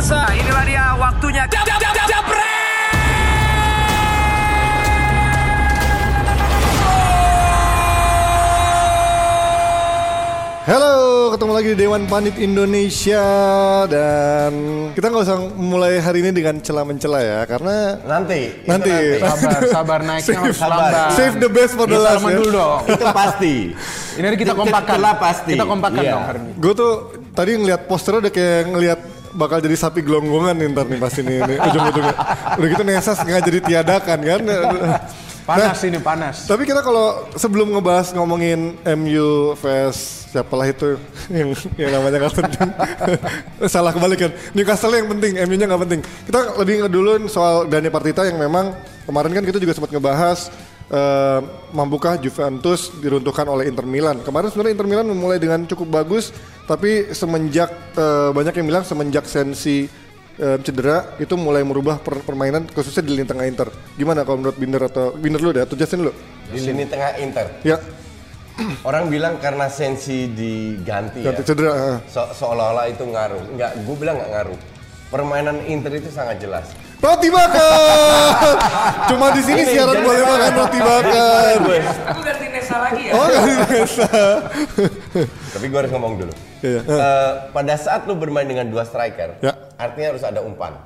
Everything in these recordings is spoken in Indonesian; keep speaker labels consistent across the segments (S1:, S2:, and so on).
S1: pemirsa, inilah dia waktunya. Jab, jab, jab, jab,
S2: Halo, ketemu lagi di Dewan Panit Indonesia dan kita nggak usah mulai hari ini dengan celah mencela ya karena
S3: Nanti. itu
S2: Nanti.
S4: Sabar, sabar naiknya harus
S3: Sabar.
S4: lambat.
S2: save the best for the
S4: Kita
S2: last ya.
S4: dulu dong.
S3: Itu pasti.
S4: Ini hari kita kompakan.
S3: Itulah pasti.
S4: Kita kompakan
S3: Iya.
S4: dong hari ini.
S2: Gue tuh tadi ngeliat poster udah kayak ngeliat bakal jadi sapi gelonggongan nih ntar nih pasti nih, nih ujung-ujungnya. Udah gitu Nesas nggak jadi tiadakan kan.
S4: Panas ini panas.
S2: Tapi kita kalau sebelum ngebahas ngomongin MU vs siapalah itu yang yang namanya nggak penting. Salah kebalik kan. Newcastle yang penting, MU-nya nggak penting. Kita lebih ngeduluin soal Dani Partita yang memang kemarin kan kita juga sempat ngebahas eh, mampukah Juventus diruntuhkan oleh Inter Milan. Kemarin sebenarnya Inter Milan memulai dengan cukup bagus, tapi semenjak eh, banyak yang bilang semenjak Sensi eh, cedera itu mulai merubah per- permainan khususnya di lini tengah Inter. Gimana kalau menurut Binder atau Binder lu deh atau Justin lu?
S3: Di lini tengah Inter.
S2: Ya,
S3: Orang bilang karena sensi diganti ya.
S2: ganti cedera. ah.
S3: Se- seolah-olah itu ngaruh. Enggak, gue bilang nggak ngaruh. Permainan Inter itu sangat jelas.
S2: Roti bakar. Cuma di sini
S3: Ini,
S2: siaran
S3: jangan
S2: boleh
S3: salah.
S2: makan roti bakar.
S1: Aku ganti Nesa lagi ya.
S2: Oh, nggak biasa.
S3: Tapi gue harus ngomong dulu.
S2: Iya.
S3: Eh, pada saat lu bermain dengan dua striker,
S2: Ya.
S3: artinya harus ada umpan.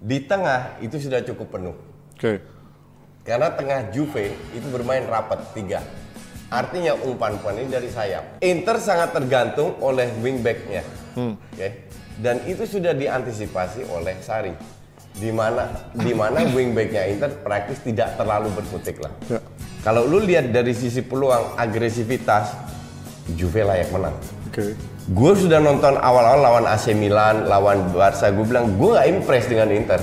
S3: Di tengah itu sudah cukup penuh.
S2: Oke.
S3: Karena tengah Juve itu bermain rapat tiga. Artinya umpan-umpan ini dari sayap. Inter sangat tergantung oleh wingbacknya. Oke. Dan itu sudah diantisipasi oleh Sari. Di mana di mana wingbacknya Inter praktis tidak terlalu berkutik lah.
S2: Ya.
S3: Kalau lu lihat dari sisi peluang agresivitas, Juve layak menang.
S2: Oke.
S3: Gue sudah nonton awal-awal lawan AC Milan, lawan Barca. Gue bilang gue gak impress dengan Inter.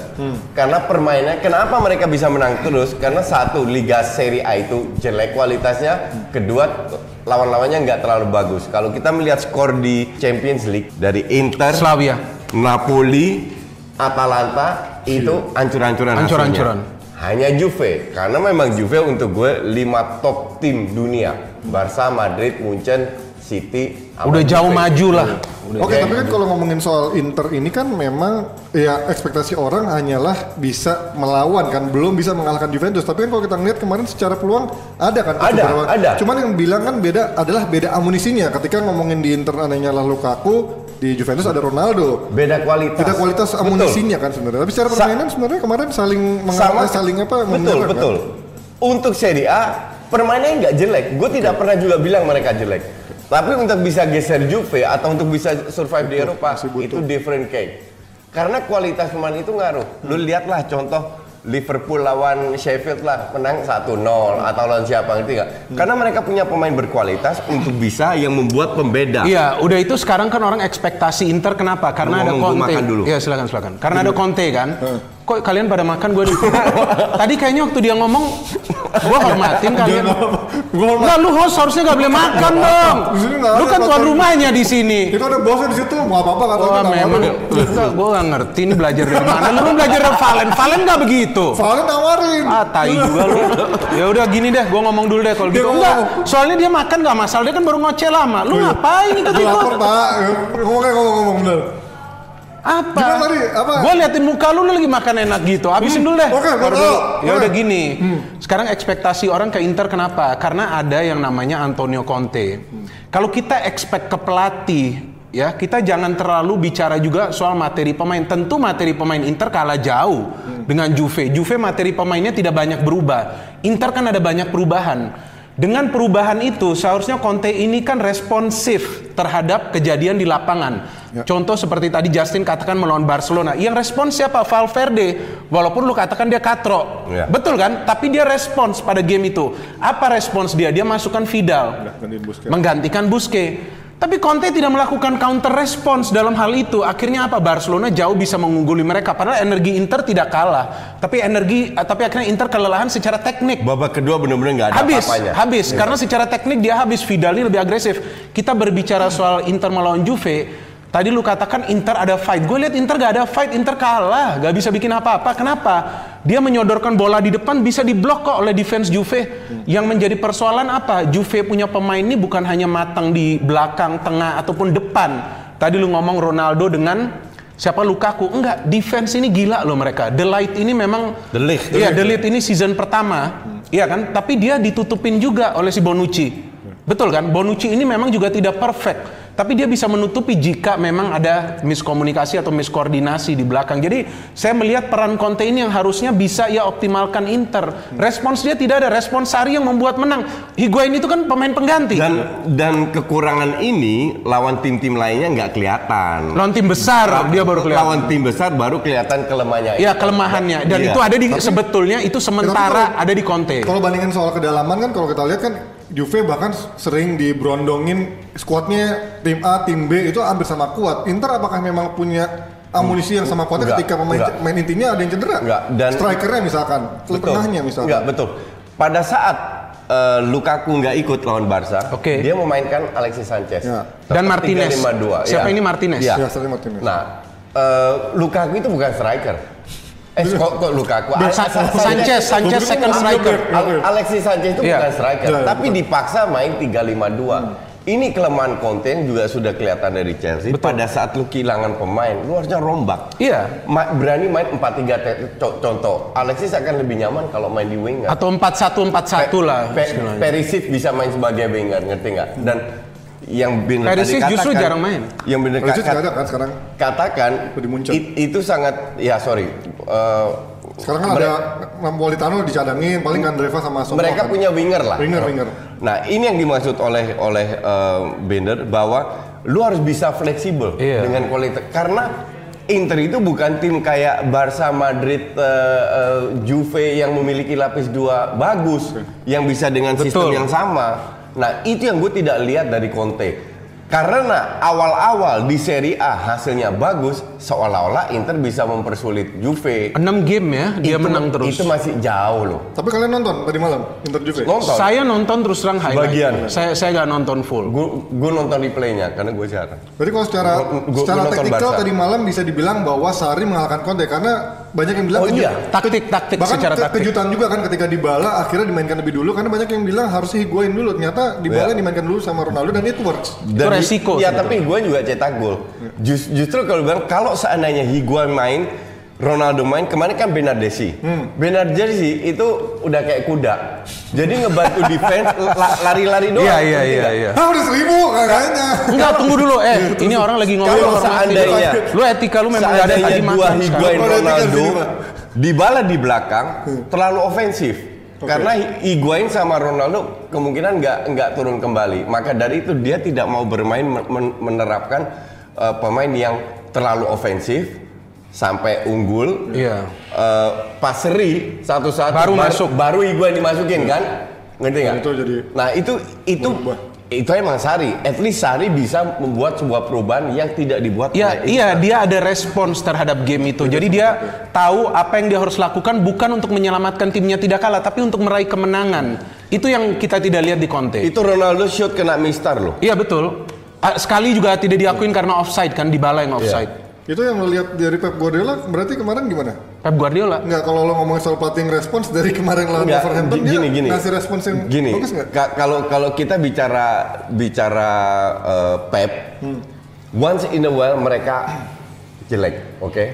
S3: Karena permainannya, kenapa mereka bisa menang terus? Karena satu, Liga Serie A itu jelek kualitasnya. Kedua, lawan-lawannya nggak terlalu bagus. Kalau kita melihat skor di Champions League dari Inter,
S4: Slavia.
S3: Napoli, Atalanta itu ancur-ancuran
S4: Ancur-ancuran.
S3: hasilnya. Hanya Juve, karena memang Juve untuk gue lima top tim dunia. Barca, Madrid, Munchen, City.
S4: Udah jauh
S3: Juve.
S4: maju lah. Udah
S2: Oke, tapi kan kalau ngomongin soal Inter ini kan memang ya ekspektasi orang hanyalah bisa melawan kan, belum bisa mengalahkan Juventus. Tapi kan kalau kita ngeliat kemarin secara peluang ada kan?
S3: Ada, ada.
S2: Cuman yang bilang kan beda adalah beda amunisinya. Ketika ngomongin di Inter anehnya lah Lukaku, di Juventus ada Ronaldo.
S3: Beda kualitas.
S2: Beda kualitas
S3: Betul.
S2: amunisinya kan sebenarnya. Tapi secara
S3: Sa-
S2: permainan sebenarnya kemarin saling mengalahkan, saling apa?
S3: betul
S2: kan?
S3: betul untuk Serie A permainannya nggak jelek gue tidak pernah juga bilang mereka jelek tapi untuk bisa geser Juve atau untuk bisa survive di Eropa itu different case karena kualitas pemain itu ngaruh lu lihatlah contoh Liverpool lawan Sheffield lah menang 1-0 atau lawan siapa ngerti nggak? Karena mereka punya pemain berkualitas untuk bisa yang membuat pembeda.
S4: Iya, udah itu sekarang kan orang ekspektasi Inter kenapa? Karena ada
S3: ngomong, gua
S4: Conte. Iya, silakan silakan. Karena ada Conte kan. Kok kalian pada makan gue di Tadi kayaknya waktu dia ngomong gue hormatin kalian. Enggak, lu host harusnya gak boleh makan dong.
S2: Nggak
S4: Lu kan tuan rumahnya di sini.
S2: Itu ada bosnya di situ, nggak apa-apa kata nggak
S4: memang kita gue gak ngerti ini belajar dari mana. Lu belajar dari Valen. Valen gak begitu.
S2: Soalnya nawarin.
S4: Ah, tai juga lu. Ya udah gini deh, gue ngomong dulu deh kalau gitu.
S2: ngomong.
S4: Enggak, soalnya dia makan gak masalah. Dia kan baru ngoceh lama. Lu ngapain ikut ikut?
S2: pak, ngomongnya ngomong-ngomong bener.
S4: Apa?
S2: Gimana tadi? Apa?
S4: Gue liatin muka lu, lu lagi makan enak gitu. Habisin dulu deh.
S2: Oke, gua
S4: Baru
S2: tahu.
S4: dulu. Ya udah gini. Sekarang ekspektasi orang ke Inter kenapa? Karena ada yang namanya Antonio Conte. Kalau kita expect ke pelatih, ya kita jangan terlalu bicara juga soal materi pemain. Tentu materi pemain Inter kalah jauh dengan Juve. Juve materi pemainnya tidak banyak berubah. Inter kan ada banyak perubahan. Dengan perubahan itu seharusnya Conte ini kan responsif terhadap kejadian di lapangan. Contoh seperti tadi Justin katakan melawan Barcelona. Yang respons siapa? Valverde. Walaupun lu katakan dia katro.
S3: Iya.
S4: Betul kan? Tapi dia respons pada game itu. Apa respons dia? Dia masukkan Vidal. Menggantikan Busquets. Tapi Conte tidak melakukan counter response dalam hal itu. Akhirnya apa? Barcelona jauh bisa mengungguli mereka. Padahal energi Inter tidak kalah. Tapi energi, eh, tapi akhirnya Inter kelelahan secara teknik
S3: Babak kedua benar-benar nggak ada
S4: habis,
S3: apa-apanya.
S4: habis. Karena secara teknik dia habis. Vidal ini lebih agresif. Kita berbicara soal Inter melawan Juve. Tadi lu katakan Inter ada fight. Gue lihat Inter gak ada fight. Inter kalah. Gak bisa bikin apa-apa. Kenapa? Dia menyodorkan bola di depan bisa diblok kok oleh defense Juve. Yang menjadi persoalan apa? Juve punya pemain ini bukan hanya matang di belakang, tengah ataupun depan. Tadi lu ngomong Ronaldo dengan Siapa Lukaku? Enggak, defense ini gila loh mereka. The Light ini memang
S3: The Ligt.
S4: Iya, The Ligt ini season pertama. Iya kan? Tapi dia ditutupin juga oleh si Bonucci. Betul kan? Bonucci ini memang juga tidak perfect. Tapi dia bisa menutupi jika memang ada miskomunikasi atau miskoordinasi di belakang. Jadi saya melihat peran Conte ini yang harusnya bisa ia optimalkan Inter. Respons dia tidak ada, respons Sari yang membuat menang. Higuain itu kan pemain pengganti.
S3: Dan dan kekurangan ini lawan tim-tim lainnya nggak kelihatan.
S4: Lawan tim besar dia baru kelihatan.
S3: Lawan tim besar baru kelihatan kelemahannya.
S4: Ya kelemahannya dan
S3: Iya.
S4: itu ada di sebetulnya itu sementara ada di Conte.
S2: Kalau bandingin soal kedalaman kan kalau kita lihat kan Juve bahkan sering diberondongin skuadnya tim A, tim B itu hampir sama kuat. Inter apakah memang punya amunisi yang sama kuatnya
S3: Enggak,
S2: ketika pemain
S3: enggak.
S2: main intinya ada yang cedera?
S3: Enggak, dan-
S2: strikernya misalkan, tengahnya misalkan.
S3: Enggak, betul. Pada saat eh, Lukaku nggak ikut lawan Barca,
S4: Oke.
S3: dia memainkan Alexis Sanchez.
S2: Ya.
S4: Dan Martinez.
S3: 352,
S4: Siapa
S3: ya.
S4: ini Martinez?
S3: Iya.
S2: Ya, Sergio Martinez.
S3: Nah, eh, Lukaku itu bukan striker. Eh, kok, kok Lukaku? Al-
S4: Sa-
S3: Sa-
S4: Sanchez, Sanchez second striker.
S3: Al- Alexis Sanchez itu
S4: Iya.
S3: bukan striker,
S2: iya,
S3: tapi dipaksa main 352. Ini kelemahan Conte yang juga sudah kelihatan dari Chelsea. Pada saat lu kehilangan pemain, lu harusnya rombak.
S4: Iya.
S3: Ma- berani main 4-3 te- co- contoh. Alexis akan lebih nyaman kalau main di winger.
S4: Atau 4-1 4-1 lah.
S3: Pe-. Perisic bisa main sebagai winger, ngerti nggak? Dan yang
S4: Perisic
S3: tadi
S4: justru
S3: katakan-
S4: jarang main.
S3: Yang benar
S2: Perisic
S3: kat-
S2: ada kan sekarang.
S3: katakan it- itu sangat ya sorry. eh,
S2: Sekarang kan ada Napolitano dicadangin, paling kan Dreva sama Somo
S3: mereka
S2: kan.
S3: punya winger lah.
S2: Winger, winger.
S3: Nah, ini yang dimaksud oleh oleh eh, Bender bahwa lu harus bisa fleksibel
S4: Iya.
S3: dengan kualitas karena Inter itu bukan tim kayak Barca, Madrid, eh, eh, Juve yang memiliki lapis dua bagus yang bisa dengan sistem
S4: Betul.
S3: yang sama. Nah, itu yang gue tidak lihat dari Conte. Karena awal-awal di Serie A hasilnya bagus, seolah-olah Inter bisa mempersulit Juve.
S4: 6 game ya dia
S3: Itu-
S4: menang terus.
S3: Itu masih jauh loh.
S2: Tapi kalian nonton tadi malam Inter Juve?
S3: Nonton.
S4: Saya nonton terus terang highlight.
S3: Sebagian.
S4: Saya saya nggak nonton full.
S3: Gue nonton replaynya karena gue jarang.
S2: Berarti kalau secara
S3: Gua- gua-
S2: secara
S3: gua
S2: teknikal
S3: Barca.
S2: tadi malam bisa dibilang bahwa Sari mengalahkan Conte karena banyak yang bilang
S3: Oh iya.
S4: Taktik taktik
S2: bahkan
S4: secara
S2: ke-
S4: taktik.
S2: kejutan juga kan ketika Dybala akhirnya dimainkan lebih dulu karena banyak yang bilang harusnya Higuain dulu ternyata Dybala
S3: Iya.
S2: dimainkan dulu sama Ronaldo dan it works.
S4: Itu resiko
S3: Ya
S4: sebetulnya.
S3: tapi gue juga cetak gol. Jus- justru kalau bilang kalau seandainya Higuain main, Ronaldo main kemarin kan Bernardeschi.
S4: Hmm.
S3: Bernardeschi itu udah kayak kuda. Jadi ngebantu defense la- lari-lari doang.
S4: Iya iya iya iya.
S2: Ah udah seribu kayaknya.
S4: Enggak tunggu dulu eh ini orang lagi ngomong
S3: Kalau seandainya
S4: lu etika lu memang nggak ada tadi
S3: dua Higuain Ronaldo. Dybala di belakang terlalu ofensif. Karena Higuain sama Ronaldo kemungkinan nggak nggak turun kembali. Maka dari itu dia tidak mau bermain men- men- menerapkan uh, pemain yang terlalu ofensif sampai unggul.
S4: Iya.
S3: Uh, paseri satu-satu
S4: Baru masuk.
S3: baru Higuain dimasukin kan? Ngerti nggak?
S2: Itu jadi
S3: Nah itu itu
S2: berubah.
S3: itu emang Sari. At least Sari bisa membuat sebuah perubahan yang tidak dibuat
S4: Ya,
S3: oleh
S4: iya dia ada respons terhadap game itu. Jadi dia tahu apa yang dia harus lakukan bukan untuk menyelamatkan timnya tidak kalah, tapi untuk meraih kemenangan. Itu yang kita tidak lihat di Conte.
S3: Itu Ronaldo shoot kena mistar loh.
S4: Iya betul. Sekali juga tidak diakuin karena offside kan di bala yang offside.
S2: Itu yang lo lihat dari Pep Guardiola berarti kemarin gimana?
S4: Pep Guardiola.
S2: Enggak kalau lo ngomongin soal pelatih respons dari kemarin lawan
S3: Enggak,
S2: Wolverhampton
S3: gi- gini
S2: dia
S3: gini.
S2: ngasih respons yang
S3: gini.
S2: bagus nggak?
S3: Kalau kalau kita bicara bicara eh, Pep, once in a while mereka jelek, oke?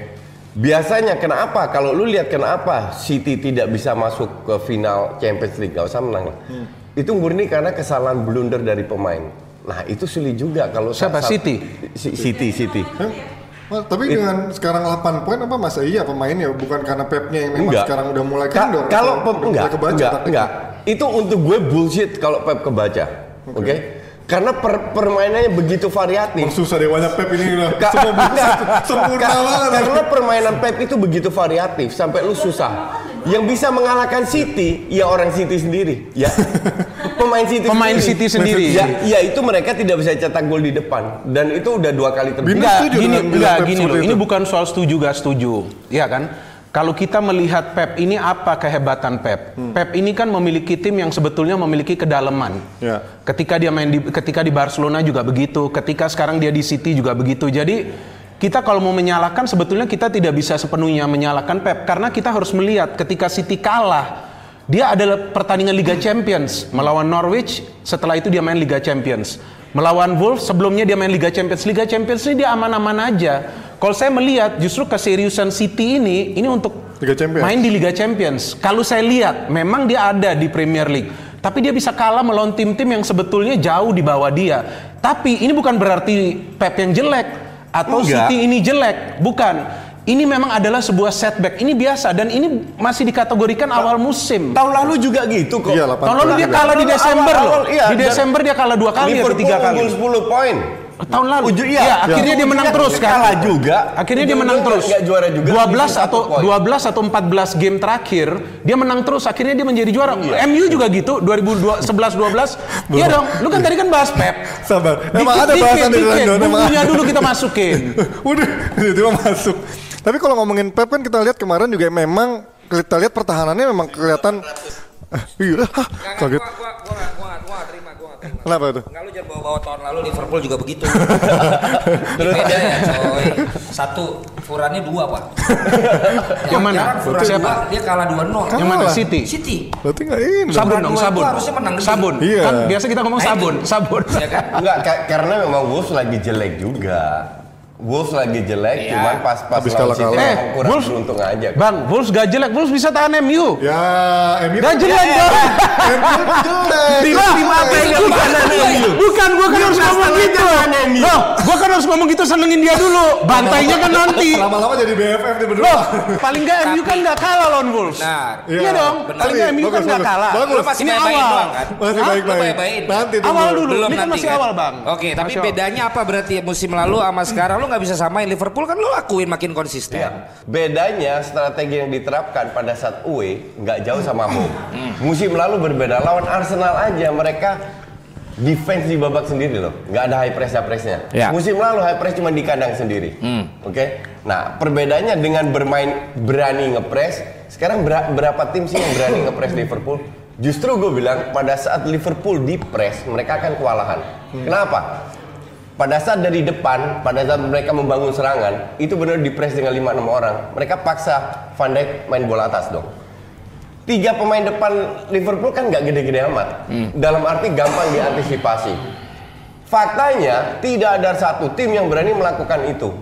S3: Biasanya kenapa? Kalau lu lihat kenapa City tidak bisa masuk ke final Champions League, gak usah menang lah. Itu murni karena kesalahan blunder dari pemain. Nah itu sulit juga kalau
S4: Siapa? City?
S3: Si- City, City.
S2: Hah? Tapi dengan sekarang 8 poin apa masa iya pemainnya bukan karena Pepnya yang memang
S3: Enggak.
S2: sekarang udah mulai
S3: Ka-
S2: kendor
S3: kalau
S2: atau
S3: pem, enggak,
S2: kebaca
S3: enggak,
S2: taktiknya?
S3: enggak. Itu untuk gue bullshit kalau Pep kebaca. Oke? Karena per- permainannya begitu variatif.
S2: Oh, susah deh banyak Pep ini udah
S3: Ka-
S2: semua sempurna
S3: Ka-
S2: banget.
S3: Karena permainan Pep itu begitu variatif sampai lu susah. Yang bisa mengalahkan City ya orang City sendiri, ya. Pemain City
S4: Pemain
S3: sendiri.
S4: City sendiri.
S3: Ya, ya itu mereka tidak bisa cetak gol di depan dan itu udah dua kali terbit.
S4: Enggak, gini, enggak, gini loh. Ini bukan soal setuju gak setuju, ya kan? Kalau kita melihat Pep ini apa kehebatan Pep? Pep ini kan memiliki tim yang sebetulnya memiliki kedalaman.
S2: Ya.
S4: Ketika dia main di ketika di Barcelona juga begitu, ketika sekarang dia di City juga begitu. Jadi kita kalau mau menyalahkan sebetulnya kita tidak bisa sepenuhnya menyalahkan Pep karena kita harus melihat ketika City kalah dia adalah pertandingan Liga Champions melawan Norwich, setelah itu dia main Liga Champions. Melawan Wolves sebelumnya dia main Liga Champions. Liga Champions ini dia aman-aman aja. Kalau saya melihat justru keseriusan City ini ini untuk
S2: Liga Champions.
S4: main di Liga Champions. Kalau saya lihat memang dia ada di Premier League, tapi dia bisa kalah melawan tim-tim yang sebetulnya jauh di bawah dia. Tapi ini bukan berarti Pep yang jelek atau
S3: Enggak.
S4: City ini jelek, bukan. Ini memang adalah sebuah setback. Ini biasa dan ini masih dikategorikan awal musim.
S3: Tahun lalu juga gitu kok.
S2: Iya, 8
S4: Tahun lalu dia
S2: juga.
S4: kalah di
S3: Awal-
S4: Desember loh.
S3: awal, iya,
S4: di Desember dia kalah dua kali atau tiga kali.
S3: unggul 10 poin.
S4: Tahun lalu.
S3: Ujung iya.
S4: Iya, akhirnya dia menang
S3: Ujungnya
S4: terus kan.
S3: Kalah juga.
S4: Akhirnya dia menang terus.
S3: Nggak juara juga.
S4: 12
S3: satu
S4: atau
S3: poin.
S4: 12 atau 14 game terakhir dia menang terus. Akhirnya dia menjadi juara. MU juga gitu 2011 12. Iya dong. Lu kan tadi kan bahas Pep.
S2: Sabar. Emang ada
S4: dikit,
S2: bahasan di
S4: dikit.
S2: London.
S4: Bumbunya dulu kita masukin.
S2: Udah, tiba-tiba masuk. Tapi kalau ngomongin Pep kan kita lihat kemarin juga memang kita lihat pertahanannya memang kelihatan Eh, iya, kaget.
S1: Gua gua gua
S2: Kenapa itu?
S1: Enggak lu jangan bawa-bawa tahun lalu Liverpool juga begitu. Beda ya coy. Satu, Furannya dua pak.
S4: Yang mana?
S1: Jarang Furan
S4: Siapa?
S1: dua, dia kalah 2-0.
S4: Yang mana. City?
S1: City.
S2: Berarti nggak ini.
S4: Sabun dong,
S1: dua
S4: sabun.
S1: harusnya menang.
S4: Sabun.
S2: Iya.
S4: Kan biasa kita ngomong
S1: Nah,
S4: sabun, sabun.
S1: Ya kan?
S3: Enggak, ka- karena memang Wolves lagi jelek juga. Wolves lagi jelek,
S1: Iya.
S3: cuman pas pas
S2: Habis
S3: lawan City.
S4: Eh,
S3: kurang
S4: Wolves-
S3: beruntung aja.
S4: Bang, Wolves gak jelek, Wolves bisa tahan MU.
S2: Ya, MU
S4: Gak jelek
S2: ya,
S4: dong.
S2: MU jelek.
S4: Tim, tim apa yang gak
S2: Bukan.
S4: Bukan, bukan, gua kan harus ngomong gitu. Loh, gua kan harus ngomong gitu senengin dia dulu. Bantainya kan nanti.
S2: Lama-lama jadi BFF nih berdua.
S4: Loh, paling nggak MU kan nggak kalah lawan Wolves.
S1: Benar.
S2: Iya,
S4: Iya dong,
S1: benar.
S4: paling nggak MU kan
S2: Bagus,
S4: nggak
S2: bagus.
S4: kalah.
S2: Bagus.
S1: Lu masih
S4: Ini
S1: baik-baik
S4: awal.
S1: doang kan?
S2: Masih baik-baik.
S1: baik-baik.
S2: Nanti tunggu.
S4: Awal dulu,
S1: Belum
S4: ini kan
S1: nanti
S4: masih awal bang.
S1: Oke, tapi bedanya apa berarti musim lalu sama sekarang lu nggak bisa samain Liverpool kan lu lakuin makin konsisten.
S3: Ya. Bedanya strategi yang diterapkan pada saat away nggak jauh sama home.
S1: Hmm.
S3: Musim lalu berbeda lawan Arsenal aja mereka defense di babak sendiri loh, nggak ada high press pressnya.
S1: Ya.
S3: Musim lalu high press cuma di kandang sendiri. Oke. Nah perbedaannya dengan bermain berani ngepres, sekarang ber- berapa tim sih yang berani ngepres Liverpool? Justru gue bilang pada saat Liverpool di press mereka akan kewalahan. Kenapa? Pada saat dari depan, pada saat mereka membangun serangan, itu benar di press dengan 5-6 orang. Mereka paksa Van Dijk main bola atas dong. Tiga pemain depan Liverpool kan nggak gede-gede amat. Dalam arti gampang diantisipasi. Faktanya tidak ada satu tim yang berani melakukan itu.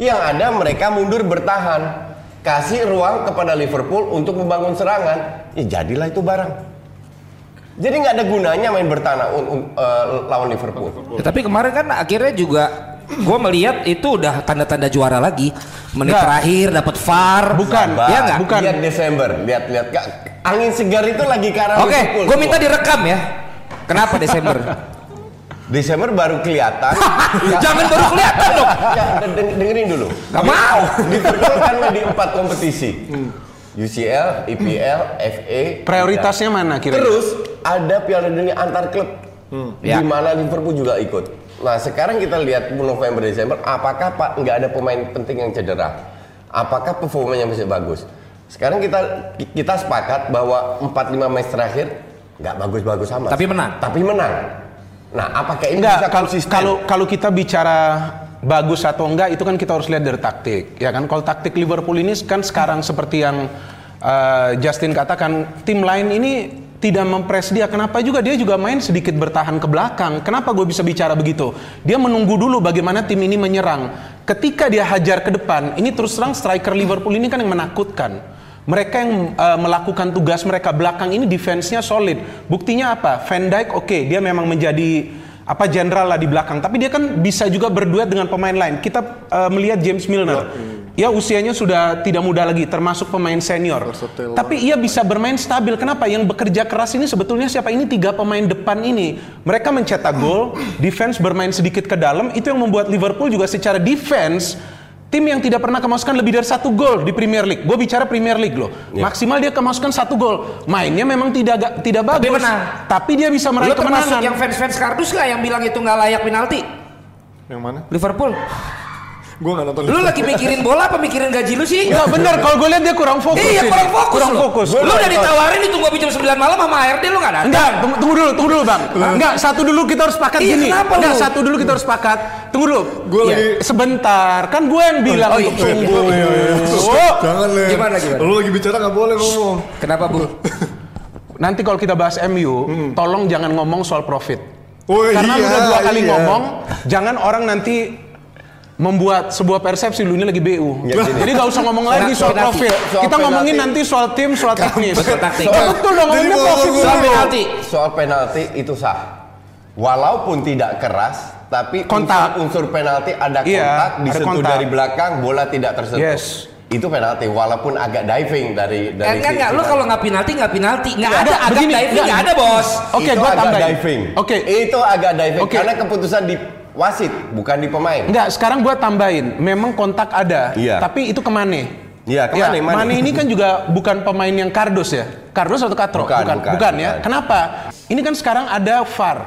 S3: Yang ada mereka mundur bertahan. Kasih ruang kepada Liverpool untuk membangun serangan. Ya jadilah itu barang. Jadi nggak ada gunanya main bertahan un- un- eh, lawan Liverpool.
S1: Ya, tapi kemarin kan akhirnya juga gue melihat itu udah tanda-tanda juara lagi. Menit
S4: Nggak.
S1: terakhir dapat VAR.
S4: Bukan.
S1: Ya nggak?
S4: Bukan.
S3: Lihat Desember, lihat-lihat. Nggak, Angin segar itu lagi ke arah
S1: Oke,
S3: Liverpool
S1: gue minta direkam ya. Kenapa Desember?
S3: Desember baru kelihatan.
S1: Jangan baru kelihatan dong.
S3: Ya, de- de- dengerin dulu.
S1: Gak mau.
S3: Liverpool kan di empat kompetisi. UCL, EPL, FA.
S4: Prioritasnya mana kira-kira?
S3: Terus ada Piala Dunia antar klub.
S1: Ya.
S3: Di mana Liverpool juga ikut. Nah, sekarang kita lihat November Desember apakah Pak nggak ada pemain penting yang cedera? Apakah performanya masih bagus? Sekarang kita kita sepakat bahwa 4-5 match terakhir nggak bagus-bagus amat.
S1: Tapi menang.
S3: Tapi menang. Nah, apakah ini
S4: Enggak,
S3: bisa
S4: kalau
S3: konsisten?
S4: kalau kalau kita bicara bagus atau enggak itu kan kita harus lihat dari taktik, ya kan? Kalau taktik Liverpool ini kan sekarang seperti yang uh, Justin katakan, tim lain ini tidak mempres dia. Kenapa juga dia juga main sedikit bertahan ke belakang? Kenapa gue bisa bicara begitu? Dia menunggu dulu bagaimana tim ini menyerang. Ketika dia hajar ke depan, ini terus terang striker Liverpool ini kan yang menakutkan. Mereka yang uh, melakukan tugas mereka belakang ini defense-nya solid. Buktinya apa? Van Dijk oke, dia memang menjadi apa jenderal lah di belakang, tapi dia kan bisa juga berduet dengan pemain lain. Kita uh, melihat James Milner. Ya usianya sudah tidak muda lagi, termasuk pemain senior.
S2: Versatile
S4: Tapi ia bisa bermain stabil. Kenapa? Yang bekerja keras ini sebetulnya siapa? Ini tiga pemain depan ini. Mereka mencetak gol, defense bermain sedikit ke dalam. Itu yang membuat Liverpool juga secara defense tim yang tidak pernah kemasukan lebih dari satu gol di Premier League. Gue bicara Premier League loh. Maksimal dia kemasukan satu gol. Mainnya memang tidak tidak bagus.
S1: Tapi menang.
S4: Tapi dia bisa meraih
S1: termasuk
S4: kemenangan.
S1: yang fans-fans kardus nggak yang bilang itu nggak layak penalti?
S2: Yang mana?
S1: Liverpool.
S2: Gue gak nonton.
S1: Lu lagi mikirin bola apa mikirin gaji lu sih?
S4: Enggak bener, kalau gue lihat dia kurang fokus.
S1: Iya kurang fokus
S4: Kurang
S1: lu.
S4: fokus.
S1: Lu udah ditawarin ditunggu sampai jam 9 malam sama ARD lu nggak datang.
S4: Enggak, tunggu, tunggu dulu, tunggu dulu bang. Enggak, satu dulu kita harus sepakat
S1: Iya,
S4: gini.
S1: kenapa
S4: Enggak,
S1: lu?
S4: satu dulu kita harus sepakat. Tunggu dulu.
S2: Gua
S4: Iya,
S2: lagi-
S4: sebentar. Kan gue yang bilang
S1: Oh, iya.
S4: untuk tunggu.
S2: Oh, iya, iya.
S4: Oh.
S2: Jangan le.
S1: Gimana, gimana?
S2: Lu lagi bicara gak boleh ngomong.
S1: Kenapa bu?
S4: Nanti kalau kita bahas MU, tolong jangan ngomong soal profit.
S2: Oh
S4: Karena
S2: iya,
S4: udah dua kali
S2: iya.
S4: ngomong, jangan orang nanti membuat sebuah persepsi lu ini lagi BU.
S3: Ya.
S4: Jadi gak usah ngomong lagi soal profil.
S3: Soal
S4: Kita ngomongin
S3: penalti.
S4: nanti soal tim, soal teknis.
S1: Betul, taktik.
S4: Ya, betul dong
S2: mau
S4: profil
S2: ngomong
S1: Soal penalti.
S3: Soal penalti itu sah. Walaupun tidak keras, tapi
S4: Kontak.
S3: unsur, unsur penalti ada
S4: Iya,
S3: kontak,
S4: ada
S3: disentuh
S4: kontak.
S3: dari belakang, bola tidak tersentuh.
S4: Yes.
S3: Itu penalti, walaupun agak diving dari dari.
S1: Enggak enggak,
S3: si-
S1: lu kalau nggak penalti nggak penalti, nggak ada agak
S4: begini,
S1: diving
S4: enggak.
S1: nggak ada bos.
S4: Oke,
S3: Itu
S4: gua
S3: agak
S4: tambahin.
S3: diving.
S4: Oke.
S3: Itu agak diving
S4: Oke.
S3: karena keputusan di wasit, bukan di pemain.
S4: Enggak, sekarang gua tambahin. Memang kontak ada,
S3: Iya.
S4: tapi itu ke Mane.
S3: Iya, ke Mane, Mane.
S4: Mane ini kan juga bukan pemain yang kardos ya. Kardos atau katro?
S3: Bukan,
S4: bukan,
S3: bukan,
S4: ya.
S3: bukan.
S4: Kenapa? Ini kan sekarang ada VAR.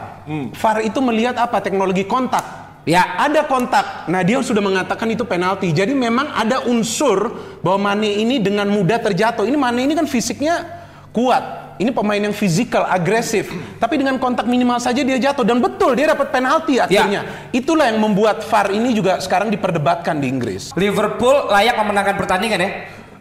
S4: VAR itu melihat apa? Teknologi kontak.
S1: Ya.
S4: Ada kontak. Nah, dia sudah mengatakan itu penalti. Jadi memang ada unsur bahwa Mane ini dengan mudah terjatuh. Ini Mane ini kan fisiknya kuat. Ini pemain yang fisikal, agresif. Tapi dengan kontak minimal saja dia jatuh dan betul dia dapat penalti akhirnya. Itulah yang membuat VAR ini juga sekarang diperdebatkan di Inggris.
S1: Liverpool layak memenangkan pertandingan ya.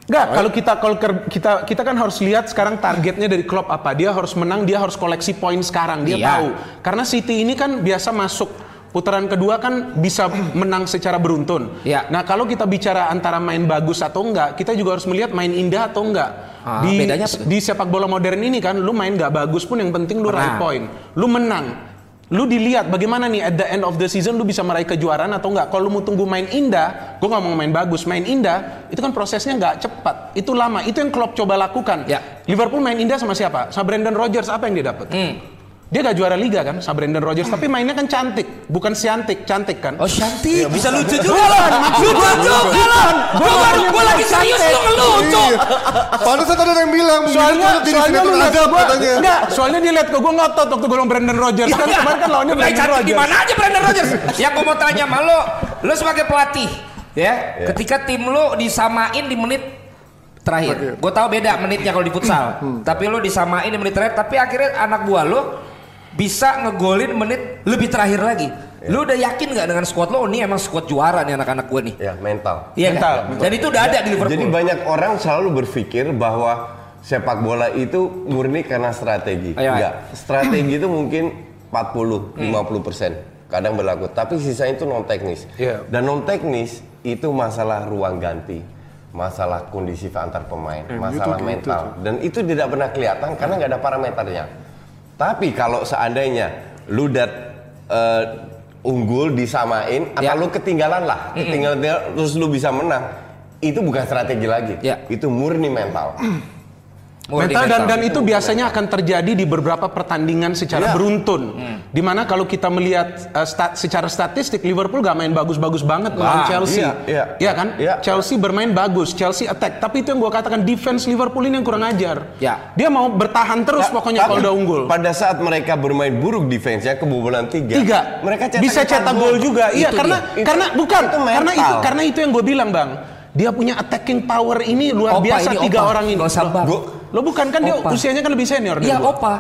S4: Enggak, kalau kita kalau ker- kita kita kan harus lihat sekarang targetnya dari klub apa. Dia harus menang, dia harus koleksi poin sekarang. Dia
S1: Iya.
S4: tahu. Karena City ini kan biasa masuk putaran kedua kan bisa menang secara beruntun.
S1: Iya.
S4: Nah, kalau kita bicara antara main bagus atau enggak, kita juga harus melihat main indah atau enggak.
S1: Ah,
S4: di
S1: bedanya apa
S4: di sepak bola modern ini kan lu main nggak bagus pun yang penting lu raih poin. Lu menang. Lu dilihat bagaimana nih at the end of the season lu bisa meraih kejuaraan atau enggak. Kalau lu mau tunggu main indah, gua nggak mau main bagus, main indah, itu kan prosesnya nggak cepat. Itu lama. Itu yang Klopp coba lakukan.
S1: Ya.
S4: Liverpool main indah sama siapa? Sama Brandon Rodgers apa yang dia dapat?
S1: Hmm.
S4: Dia gak juara liga kan sama Brandon Rodgers, tapi mainnya kan cantik, bukan siantik, cantik kan?
S1: Oh cantik, bisa lucu juga loh. Lucu juga loh. Gua baru gua lagi serius lu ngelucu.
S2: Iya. Pantesan tadi ada yang bilang
S4: soalnya soalnya lu lihat gua
S2: katanya.
S4: enggak soalnya dia lihat ke gua ngotot waktu gua Brandon Rodgers kan kemarin kan lawannya Brandon
S1: cantik
S4: Rodgers
S1: di mana aja Brandon Rodgers? Yang gua mau tanya sama lo, lo sebagai pelatih, ya, ketika tim lo disamain di menit terakhir. Gue tahu beda menitnya kalau di futsal. Tapi lo disamain di menit terakhir, tapi akhirnya anak buah lo bisa ngegolin menit lebih terakhir lagi. Lo udah yakin nggak dengan squad lo? Oh, ini emang squad juara nih anak-anak gue nih.
S3: Ya, mental.
S1: Iya
S4: Mental,
S1: kan? Dan itu udah ada di Liverpool.
S3: Jadi banyak orang selalu berpikir bahwa sepak bola itu murni karena strategi.
S1: Ayo, ayo.
S3: Enggak. Strategi itu mungkin 40, 50 persen. Kadang berlaku. Tapi sisanya itu non teknis.
S4: Iya.
S3: Dan non teknis itu masalah ruang ganti, masalah kondisi antar pemain, masalah
S2: gitu,
S3: mental. Dan itu tidak pernah kelihatan karena nggak ada parameternya. Tapi kalau seandainya lu dat eh, unggul disamain atau
S1: Ya.
S3: lu ketinggalan lah, ketinggalan terus lu bisa menang, itu bukan strategi lagi.
S1: Ya.
S3: Itu murni mental.
S1: Murni
S4: mental dan dan itu biasanya akan terjadi di beberapa pertandingan secara
S3: Iya.
S4: beruntun. Di mana kalau kita melihat uh, sta- secara statistik Liverpool gak main bagus-bagus banget melawan
S1: Wah,
S4: Chelsea.
S3: iya, iya.
S4: kan?
S3: Iya.
S4: Chelsea bermain bagus, Chelsea attack. Tapi itu yang gua katakan defense Liverpool ini yang kurang ajar.
S1: Ya.
S4: Dia mau bertahan terus pokoknya
S3: Tapi
S4: kalau udah unggul.
S3: Pada saat mereka bermain buruk defense-nya kebobolan tiga,
S4: Tiga.
S3: mereka cetak
S4: bisa cetak gol juga. Iya,
S3: Itu
S4: karena
S3: dia. Itu-
S4: karena bukan
S3: itu
S4: karena itu karena itu yang gue bilang, Bang. Dia punya attacking power ini luar
S1: Opa
S4: biasa
S1: ini,
S4: tiga
S1: opa.
S4: orang ini.
S1: Usah, Bang.
S4: Lo- bukan kan dia
S1: Opa.
S4: usianya kan lebih senior dari
S1: Iya
S4: gua.
S1: opa.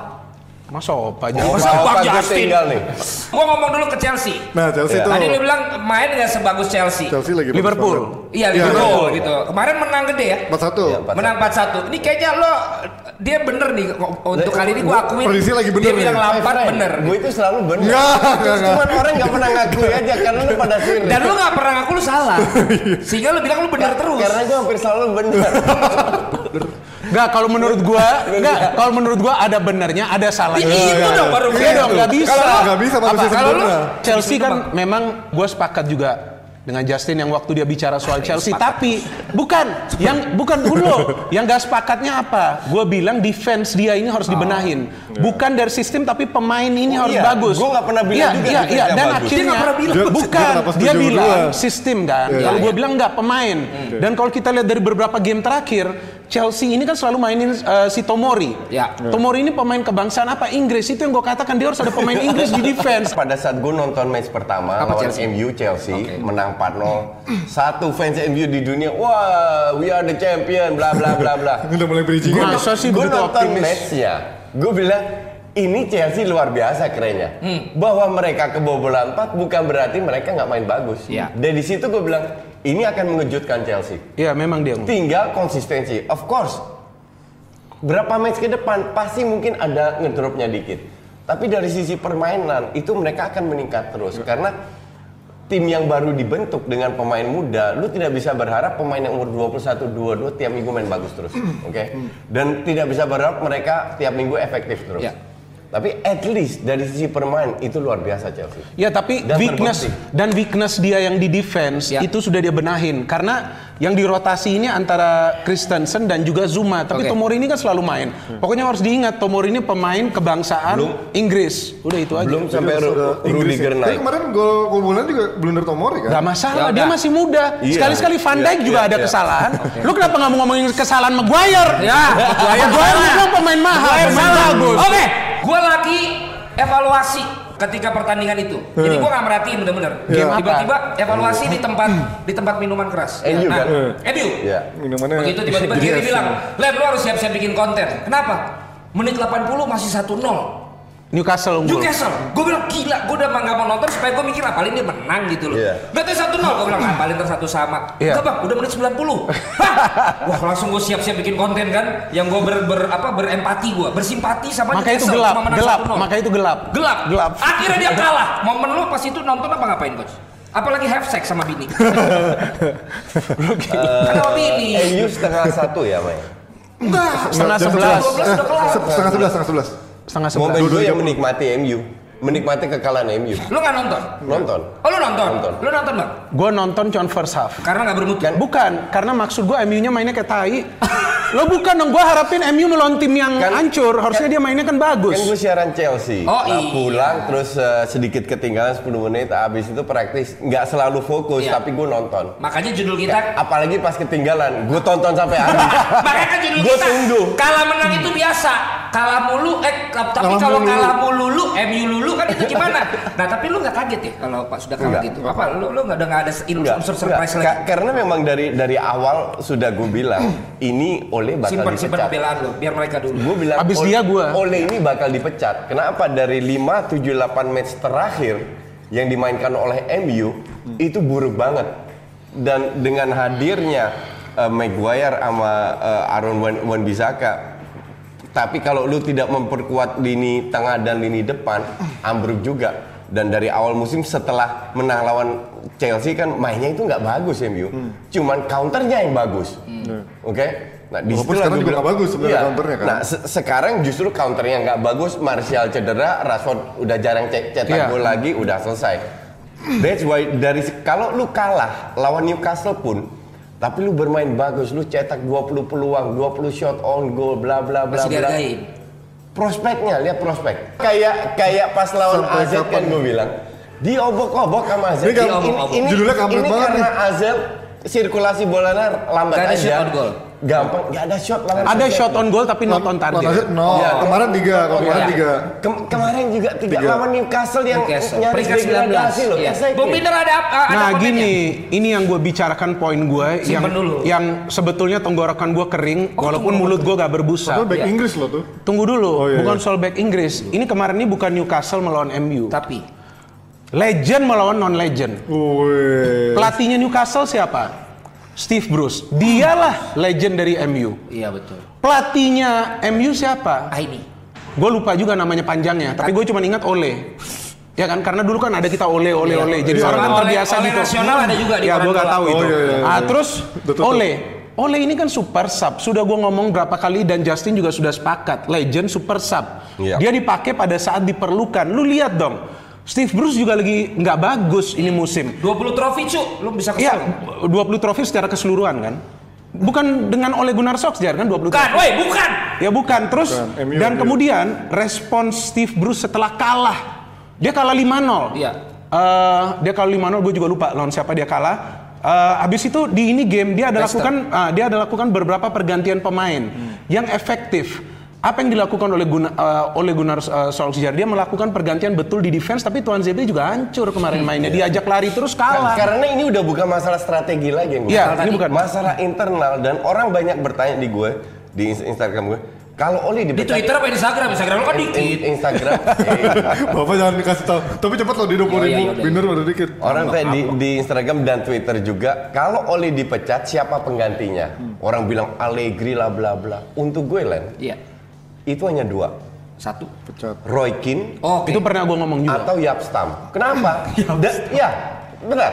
S4: Masa opa aja.
S3: Opa,
S1: Masa
S3: opa, gua
S1: Justin?
S3: tinggal nih.
S1: Gua ngomong dulu ke Chelsea.
S2: Nah, Chelsea
S3: Iya.
S2: tuh
S1: Tadi lu bilang main nggak sebagus Chelsea.
S2: Chelsea lagi
S4: Liverpool.
S1: Iya
S2: Iya,
S1: Liverpool gitu. Kemarin menang gede ya.
S2: 4-1.
S3: Iya, Pak.
S1: Menang 4-1. Ini kayaknya lo dia bener nih untuk kali ini gua akuin.
S2: Prediksi lagi bener
S1: Dia bilang. Lampard bener.
S3: Gue itu selalu benar.
S2: Enggak, enggak, enggak.
S3: Cuman orang nggak pernah ngakui aja karena lu pada sini.
S1: Dan lu nggak pernah ngaku lu salah. Sehingga lu bilang lu bener terus.
S3: Karena gue hampir selalu benar.
S4: Enggak, kalau menurut gua, enggak, kalau menurut gua ada benernya, ada salahnya.
S1: Iya, itu dong baru
S4: Iya dong, nggak bisa.
S2: Kalau nggak bisa manusia sempurna.
S4: Chelsea kan memang gue sepakat juga dengan Justin yang waktu dia bicara soal Chelsea. Tapi bukan yang bukan dulu. yang gak sepakatnya apa? Gue bilang defense dia ini harus dibenahin. Bukan dari sistem tapi pemain ini
S3: Oh,
S4: harus
S3: iya.
S4: bagus.
S3: Gua nggak pernah bilang
S4: Iya,
S3: juga
S4: iya, iya. Dan
S3: bagus.
S4: akhirnya
S1: Dia pernah bilang.
S2: Dia- dia
S4: bukan dia
S2: setuju
S4: bilang sistem kan.
S2: Iya,
S4: Kalau
S2: iya.
S4: gue bilang nggak pemain. Dan kalau kita lihat dari beberapa game terakhir, Chelsea ini kan selalu mainin uh, si Tomori.
S1: Ya.
S4: Tomori ini pemain kebangsaan apa Inggris itu yang gue katakan dia harus ada pemain Inggris di defense.
S3: Pada saat gue nonton match pertama
S1: Apa,
S3: lawan
S1: Chelsea?
S3: MU Chelsea menang 4-0. Satu fans MU di dunia, wah, we are the champion, bla bla bla bla.
S2: Udah mulai bridging.
S4: Begitu
S3: nonton
S4: optimis?
S3: matchnya, gue bilang ini Chelsea luar biasa kerennya. Bahwa mereka kebobolan 4 bukan berarti mereka nggak main bagus.
S1: Iya.
S3: Dan di situ gue bilang ini akan mengejutkan Chelsea.
S4: Iya memang dia.
S3: Tinggal konsistensi. Of course, berapa match ke depan pasti mungkin ada ngedropnya dikit. Tapi dari sisi permainan itu mereka akan meningkat terus karena tim yang baru dibentuk dengan pemain muda, lu tidak bisa berharap pemain yang umur 21, 22 tiap minggu main bagus terus, oke? Dan tidak bisa berharap mereka tiap minggu efektif terus.
S1: Ya.
S3: Tapi at least dari sisi permain itu luar biasa Chelsea.
S4: Ya tapi
S3: Dan
S4: weakness
S3: terbukti.
S4: dan weakness dia yang di defense
S1: Ya.
S4: itu sudah dia benahin karena yang dirotasi ini antara Christensen dan juga Zuma tapi
S1: Oke.
S4: Tomori ini kan selalu main. Pokoknya harus diingat Tomori ini pemain kebangsaan
S3: Belum.
S4: Inggris. Udah itu aja.
S3: Belum sampai
S2: Inggris
S3: Rudiger
S2: ya. Tapi
S3: naik.
S2: kemarin gol keunggulan juga blunder Tomori kan?
S4: Gak masalah,
S1: Ya
S4: dia masih muda.
S3: Iya.
S4: Sekali-sekali Van Dijk
S3: Iya,
S4: juga
S3: iya,
S4: ada
S3: iya.
S4: kesalahan. Lu kenapa nggak mau ngomongin kesalahan Maguire?
S1: Ya, Maguire
S4: bilang pemain mahal,
S1: Maguire. Oke, gua lagi evaluasi ketika pertandingan itu. Jadi gua nggak merhatiin bener-bener.
S2: Iya.
S1: Tiba-tiba evaluasi di tempat di tempat minuman keras.
S3: MU
S1: Nah,
S3: kan?
S1: MU.
S3: Ya.
S2: Minumannya
S1: Begitu tiba-tiba. Giri bilang, Lem lu harus siap-siap bikin konten. Kenapa? Menit 80 masih 1-0.
S4: Newcastle unggul.
S1: Newcastle, gue bilang gila, gue udah nggak mau nonton supaya gue mikir paling dia menang gitu loh.
S3: Iya.
S1: Berarti satu nol, gue bilang paling ntar satu sama.
S4: Iya.
S1: Enggak bang, udah menit 90 Hah? Wah langsung gue siap-siap bikin konten kan, yang gue ber, ber- apa berempati gue, bersimpati sama
S4: Maka itu
S1: Newcastle,
S4: gelap, gelap.
S1: 1-0.
S4: Maka itu gelap.
S1: gelap,
S4: Gelap.
S1: Akhirnya dia kalah. Momen lu pas itu nonton apa ngapain coach? Apalagi have sex sama bini. Kan sama bini.
S3: MU setengah satu ya, Mai.
S1: Enggak.
S4: Setengah sebelas.
S1: 12 udah kelar.
S2: Se- Setengah sebelas, setengah sebelas.
S4: Setengah sebelas.
S3: Momen gue yang menikmati MU, menikmati kekalahan MU.
S1: Lu nggak nonton?
S3: Nonton.
S1: Oh lu nonton?
S3: Nonton.
S1: Lu nonton bang?
S4: Gue nonton cuma first half.
S1: Karena nggak bermutu.
S3: Kan-
S4: Bukan, karena maksud gue MU-nya mainnya kayak tai. Lo bukan dong, gue harapin MU melawan tim yang
S3: Kan-
S4: hancur. Harusnya dia mainnya kan bagus.
S3: Kan gue siaran Chelsea.
S1: Oh,
S3: Nah,
S1: iya.
S3: Pulang terus eh, sedikit ketinggalan 10 menit. Habis itu praktis. Nggak selalu fokus,
S1: Iya.
S3: tapi gue nonton.
S1: Makanya judul kita
S3: Apalagi pas ketinggalan, gue tonton sampai habis.
S1: Makanya kan judul
S3: Gua
S1: kita
S3: tunggu.
S1: kalah menang itu biasa. Kalah mulu eh tapi
S2: Kalah
S1: kalau
S2: mulu.
S1: kalah mulu lu MU lulu kan itu gimana? Nah, tapi lu nggak kaget ya kalau Pak sudah kalah gitu. Apa lu lu nggak ada nggak ada
S3: Enggak,
S1: unsur
S3: enggak.
S1: surprise lagi?
S3: karena memang dari dari awal sudah gue bilang ini oleh bakal
S1: Simpan simpan
S3: dipecat.
S1: pembelaan lu biar mereka dulu.
S3: Gue bilang
S4: Abis
S3: Ole-
S4: dia gua.
S3: Ole ini bakal dipecat. Kenapa dari 5 7 8 match terakhir yang dimainkan oleh MU itu buruk banget. Dan dengan hadirnya eh, Maguire sama eh, Aaron Wan, Wan tapi kalau lu tidak memperkuat lini tengah dan lini depan, ambruk juga. Dan dari awal musim setelah menang lawan Chelsea kan mainnya itu nggak bagus MU. Cuman counternya yang bagus. Oke? Nah, di
S2: sekarang juga nggak bagus sebenarnya
S3: Iya.
S2: counternya kan.
S3: Nah, se- sekarang justru counternya nggak bagus, Martial cedera, Rashford udah jarang ce- cetak
S4: Iya.
S3: gol lagi, udah selesai. That's why dari kalau lu kalah lawan Newcastle pun tapi lu bermain bagus, lu cetak 20 peluang, 20 shot on goal, bla bla bla
S1: Masih
S3: bla.
S1: dihargain.
S3: Prospeknya, lihat prospek. Kayak kayak pas lawan
S2: Sampai
S3: AZ kan gue bilang, diobok-obok sama AZ.
S2: Ini judulnya kampret
S3: ini
S2: banget
S3: karena
S2: nih.
S3: AZ sirkulasi bolanya lambat
S1: Gak ada
S3: aja.
S1: shoot on goal.
S3: Gampang, gak ada shot lawan
S4: Ada shot on goal tapi not on target.
S2: No.
S3: Iya.
S2: Kemarin tiga, kemarin
S1: Iya.
S2: tiga.
S3: Kem- kemarin juga tiga,
S2: Tiga.
S3: lawan Newcastle yang
S1: Newcastle.
S3: nyaris
S1: Peringkat 19.
S3: degradasi loh.
S1: Iya.
S3: Exactly.
S1: Bung Binder ada apa? ada
S4: Nah
S1: komennya?
S4: gini, ini yang gue bicarakan poin gue yang
S1: dulu.
S4: yang sebetulnya tenggorokan gue kering,
S1: Oh,
S4: walaupun mulut gue gak berbusa.
S2: Padahal back
S1: Iya.
S2: Inggris loh tuh.
S4: Tunggu dulu,
S2: Oh, iya,
S4: bukan
S2: iya.
S4: soal back Inggris. Ini kemarin ini bukan Newcastle melawan MU.
S1: Tapi
S4: Legend melawan non legend. Pelatihnya Newcastle siapa? Steve Bruce. Dialah legend dari MU.
S1: iya betul.
S4: Pelatihnya MU siapa?
S1: Ah ini.
S4: Gue lupa juga namanya panjangnya, tapi gue cuma ingat Ole. Ya kan, karena dulu kan ada kita Ole, Ole,
S1: Iya.
S4: Ole. Jadi
S2: Iya.
S4: orang kan
S1: Oleh-
S4: terbiasa
S1: oleh
S4: gitu.
S1: nasional ada juga di
S4: Ya, gue gak tahu
S2: Oh,
S4: itu.
S2: iya, iya,
S4: Ah,
S2: iya.
S4: terus
S2: betul.
S4: Ole. Ole ini kan super sub. Sudah gue ngomong berapa kali dan Justin juga sudah sepakat. Legend super sub.
S3: Iya.
S4: Dia dipakai pada saat diperlukan. Lu lihat dong. Steve Bruce juga lagi nggak bagus ini musim.
S1: 20 trofi cu, lu bisa
S4: Iya,
S1: kesel.
S4: 20 trofi secara keseluruhan kan. Bukan dengan Ole Gunnar Solskjaer kan 20
S1: Bukan,
S4: trofi.
S1: woi bukan.
S4: Ya bukan. Terus
S2: Bukan, MU,
S4: dan
S2: MU.
S4: kemudian respons Steve Bruce setelah kalah. Dia kalah 5-0.
S1: Iya.
S4: Eh, dia kalah 5-0, gue juga lupa lawan siapa dia kalah. Eh, habis itu di ini game dia ada
S1: Leicester.
S4: lakukan ah, dia ada lakukan beberapa pergantian pemain yang efektif. Apa yang dilakukan oleh Gunnar, eh, oleh Gunnar eh, Solskjaer? Dia melakukan pergantian betul di defense, tapi Tuan ZB juga hancur kemarin mainnya. Diajak lari terus kalah.
S3: Karena ini udah bukan masalah strategi lagi yang gue
S4: Iya,
S3: bilang.
S4: ini bukan.
S3: masalah internal dan orang banyak bertanya di gue di ins- Instagram gue. Kalau Oli
S1: Di
S3: dipecat
S1: Twitter apa di Instagram? Instagram lu kan
S3: In-
S1: dikit.
S3: in- Instagram eh,
S2: Bapak jangan dikasih tahu. Tapi cepat loh di 20
S1: Oh, iya,
S2: ribu.
S1: iya, udah,
S2: dikit.
S3: orang kayak di, di Instagram dan Twitter juga kalau Oli dipecat siapa penggantinya orang bilang Allegri lah bla bla untuk gue Len
S1: Iya.
S3: Itu hanya dua
S1: Satu.
S2: Pecat.
S3: Roy Keane
S1: Oh,
S4: Itu pernah gue ngomong juga.
S3: atau Yap Stam kenapa Da- ya benar.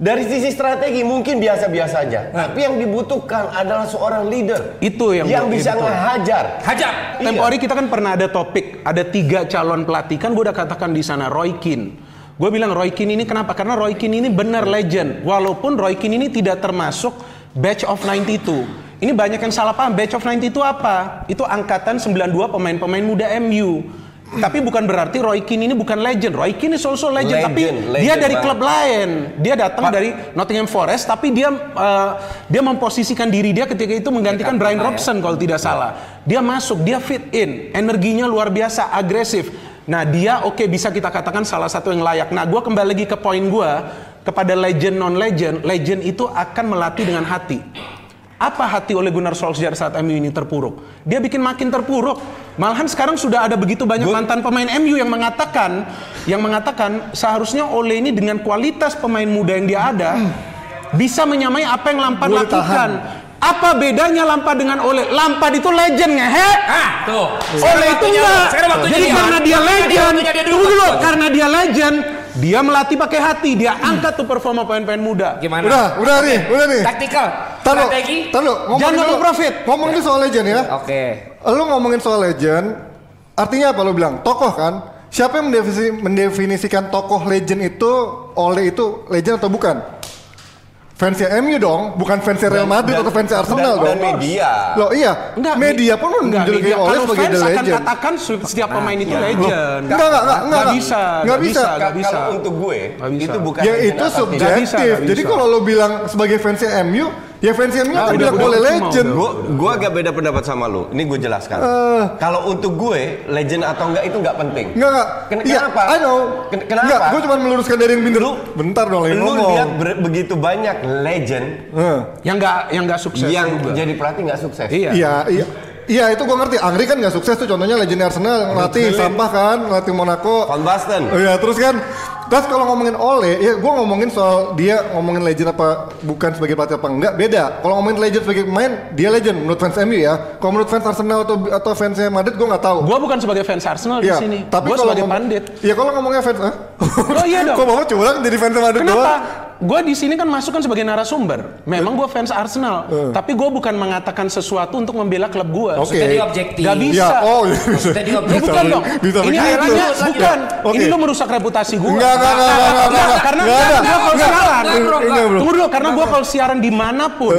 S3: Dari sisi strategi mungkin biasa-biasa aja. Tapi yang dibutuhkan adalah seorang leader.
S4: Itu yang
S3: yang
S4: gua-
S3: bisa
S4: itu.
S3: ngehajar.
S1: Hajar.
S4: Tempo
S3: Iya.
S4: hari kita kan pernah ada topik, ada tiga calon pelatih kan gue udah katakan di sana Roy Keane. Gue bilang Roy Keane ini kenapa? Karena Roy Keane ini benar legend. Walaupun Roy Keane ini tidak termasuk batch of 92. Ini banyak yang salah paham. Batch of 90 itu apa? Itu angkatan 92 pemain-pemain muda MU. Tapi bukan berarti Roy Keane ini bukan legend. Roy Keane is also legend, tapi
S3: Legend,
S4: dia
S3: legend
S4: dari
S3: banget.
S4: klub lain. Dia datang dari Nottingham Forest, tapi dia uh, dia memposisikan diri dia ketika itu menggantikan Brian Robson kalau tidak salah. Dia masuk, dia fit in, energinya luar biasa, agresif. Nah dia oke bisa kita katakan salah satu yang layak. Nah gue kembali lagi ke poin gue kepada legend non legend. Legend itu akan melatih dengan hati. Apa hati oleh Gunnar Solskjaer saat MU ini terpuruk? Dia bikin makin terpuruk. Malahan sekarang sudah ada begitu banyak mantan pemain MU yang mengatakan, yang mengatakan seharusnya Ole ini dengan kualitas pemain muda yang dia ada bisa menyamai apa yang Lampard lakukan. Apa bedanya Lampard dengan Ole? Lampard itu legend ngehe.
S1: Ah, tuh.
S4: Oleh itu enggak. Jadi karena dia legend, tunggu dulu. karena dia legend, dia melatih pakai hati, dia angkat tuh performa pemain-pemain muda.
S1: Gimana?
S2: Udah, udah nih, udah nih.
S1: Taktikal.
S2: Taruh,
S1: Strategi.
S2: taruh. Ngomongin
S4: Jangan
S2: dulu.
S4: ngomong profit.
S2: Ngomongin dulu soal legend ya.
S1: Oke.
S2: Lu ngomongin soal legend, artinya apa lu bilang? Tokoh kan? Siapa yang mendefinisi- mendefinisikan tokoh legend itu oleh itu legend atau bukan? Fansnya MU dong, bukan fansnya Real Madrid atau fansnya Arsenal
S3: dan,
S2: dong.
S3: dan media.
S2: Loh iya,
S4: Enggak,
S2: media
S4: me-
S2: pun
S4: enggak,
S2: menjuluki
S4: media.
S2: oleh
S4: Kalau
S2: sebagai
S4: fans
S2: the
S4: akan
S2: legend.
S4: katakan su- setiap pemain itu
S3: iya.
S4: legend.
S2: Enggak, enggak, enggak, enggak,
S4: Nggak
S2: enggak.
S4: bisa,
S2: Nggak
S4: nggak
S2: bisa.
S4: bisa, nggak bisa.
S3: Kalau untuk gue, itu bukan
S2: Ya itu subjektif. Jadi kalau lo bilang sebagai fansnya MU, ya fansnya MU
S4: Nah,
S2: kan
S4: udah,
S2: boleh legend.
S3: Gue gue agak beda pendapat sama lu. Ini gue jelaskan.
S2: Eh.
S3: Kalau untuk gue legend atau enggak itu enggak penting.
S2: Enggak, enggak.
S3: Ken-
S2: Iya,
S3: kenapa?
S2: I know.
S3: Ken- kenapa?
S2: Enggak, gue cuma meluruskan dari yang binder. Bentar dong,
S3: Lu
S2: ngomong.
S3: lihat ber- begitu banyak legend
S2: Eh.
S4: Yang nggak yang nggak sukses
S3: yang
S4: juga.
S3: jadi pelatih nggak sukses.
S4: Iya.
S2: Iya, iya. Iya itu gue ngerti. Angri kan nggak sukses tuh contohnya legend Arsenal ngelatih sampah kan, ngelatih Monaco.
S3: Van Basten.
S2: Iya terus kan. Terus kalau ngomongin Ole, ya gue ngomongin soal dia ngomongin legend apa bukan sebagai pelatih apa enggak beda. Kalau ngomongin legend sebagai pemain, dia legend menurut fans MU ya. Kalau menurut fans Arsenal atau atau fansnya Madrid gue nggak tahu.
S4: Gua bukan sebagai fans Arsenal di
S2: Iya,
S4: sini.
S2: tapi
S4: Gua
S2: kalau
S4: sebagai
S2: ngomong-
S4: pandit.
S2: Iya kalau ngomongnya fans, ah?
S4: Oh iya dong.
S2: Kok bapak curang jadi fans Madrid
S4: Kenapa?
S2: doang?
S4: Gue di sini kan masuk kan sebagai narasumber. Memang gue fans Arsenal, tapi gue bukan mengatakan sesuatu untuk membela klub gue.
S2: Oke.
S1: Maksudnya dia objektif.
S4: Gak bisa.
S2: Ya, oh iya.
S1: Maksudnya dia
S4: Ya,
S1: objektif.
S4: bukan dong.
S2: bisa
S4: ini akhirnya bukan.
S2: Oke.
S4: Ini lo merusak reputasi gue.
S2: Enggak, enggak, enggak, enggak, enggak, enggak.
S4: Karena gue kalau
S2: Enggak.
S4: siaran, tunggu dulu. Karena gue kalau siaran di mana pun,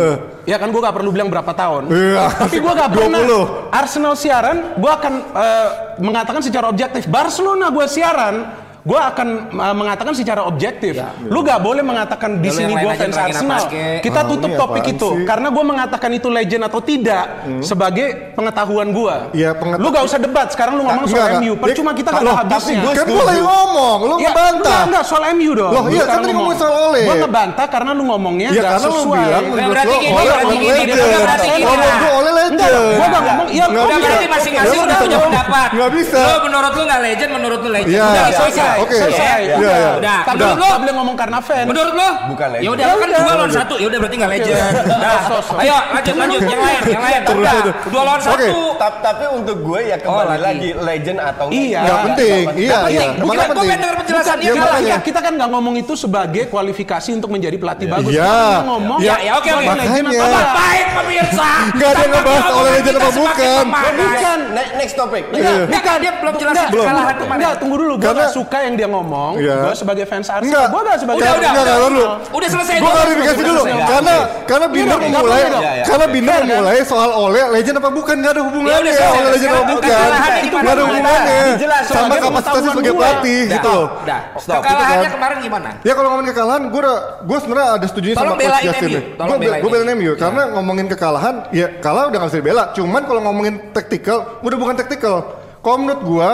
S4: ya kan gue gak perlu bilang berapa tahun.
S2: Iya.
S4: Tapi gue gak pernah
S2: 20.
S4: Arsenal siaran, gue akan eh, mengatakan secara objektif. Barcelona gue siaran, gue akan eh, mengatakan secara objektif. Lu gak boleh mengatakan di
S1: Ya,
S4: sini gue fans Arsenal. Kita
S2: Ah,
S4: tutup topik itu
S2: sih?
S4: karena gue mengatakan itu legend atau tidak sebagai pengetahuan gue.
S2: Iya, pengeta-
S4: Lu gak usah debat. Sekarang lu ngomong soal
S2: enggak.
S4: MU. Percuma kita gak
S2: tapi
S4: habisnya.
S2: Kan gue lagi ngomong, lu
S4: Ya,
S2: ngebantah.
S4: Enggak, enggak, soal MU dong.
S2: Loh, iya, kan tadi
S4: ngomong.
S2: soal Ole.
S4: Gua ngebantah karena lu ngomongnya
S2: Iya karena lu
S4: sesuai.
S2: bilang menurut
S1: berarti gini,
S2: Ole
S1: berarti gini,
S2: legend.
S1: berarti gini,
S2: Kalau menurut gue Ole legend.
S4: Enggak, gua nggak ngomong, iya,
S1: berarti masing-masing udah
S2: bisa
S1: punya pendapat.
S2: Nggak bisa.
S1: Lo menurut lu nggak legend, menurut lu legend.
S2: Iya.
S1: Udah
S2: Iya,
S1: selesai.
S2: Oke.
S4: Selesai.
S2: Iya, iya.
S1: Udah.
S4: Tapi
S1: Menurut
S4: lu
S1: lu?
S4: boleh ngomong karena fans.
S1: Menurut lo?
S3: Bukan legend.
S1: Ya udah kan
S4: Ya
S1: dua
S4: udah.
S1: lawan satu. Ya udah berarti nggak legend. Nah, ayo lanjut lanjut yang lain, yang lain.
S2: Terus
S1: Udah.
S2: itu.
S1: Dua lawan
S2: Oke.
S1: satu.
S3: Ta- tapi untuk gue ya
S1: Oh,
S3: kembali
S1: lagi.
S3: lagi legend atau enggak.
S4: Iya.
S2: Nggak penting. Iya,
S1: Nggak
S2: iya.
S1: Bukan, gue
S2: penting?
S1: pengen denger penjelasan dia
S2: ya.
S4: Kita, kan nggak ngomong itu sebagai kualifikasi untuk menjadi pelatih bagus.
S2: Iya.
S4: Kita ngomong
S1: Ya, ya, oke, oke.
S2: Makanya.
S4: enggak.
S1: baik pemirsa?
S2: Nggak ada yang ngebahas oleh legend apa bukan.
S4: Bukan.
S3: Ne- next topic.
S2: Iya.
S1: Bukan, dia belum jelasin
S4: Enggak,
S1: kesalahan
S4: belum.
S1: kemarin.
S4: Enggak, tunggu dulu. Gue suka yang dia ngomong.
S2: Iya.
S4: Gue sebagai fans Arsenal.
S2: Enggak.
S4: Gue gak sebagai
S1: Udah,
S2: Enggak,
S1: udah,
S2: enggak,
S1: udah.
S2: dulu.
S1: Udah selesai.
S2: Gue
S1: Udah,
S2: klarifikasi
S1: udah
S2: dulu,
S1: selesai.
S2: karena karena Binder
S4: Iya,
S2: memulai,
S4: iya,
S3: iya, iya.
S2: karena. Binder
S4: Fair, kan?
S2: memulai soal Ole legend apa bukan, nggak ada hubungannya
S1: Ya udah, selesai.
S2: Ole legend apa bukan, nggak ada hubungannya, sama kapasitasnya sebagai pelatih
S1: Udah,
S2: gitu.
S1: Udah.
S3: Stop.
S1: Kekalahannya
S2: Gitu kan.
S1: kemarin gimana?
S2: Ya kalau ngomongin kekalahan, gue gue sebenarnya ada setuju sama Coach Justin nih.
S1: Tolong
S2: Gue
S1: belain
S2: gue belain
S1: MU.
S2: Karena ngomongin kekalahan, ya kalah udah nggak bisa dibela. Cuman kalau ngomongin taktikal, udah bukan taktikal. Kalau menurut gue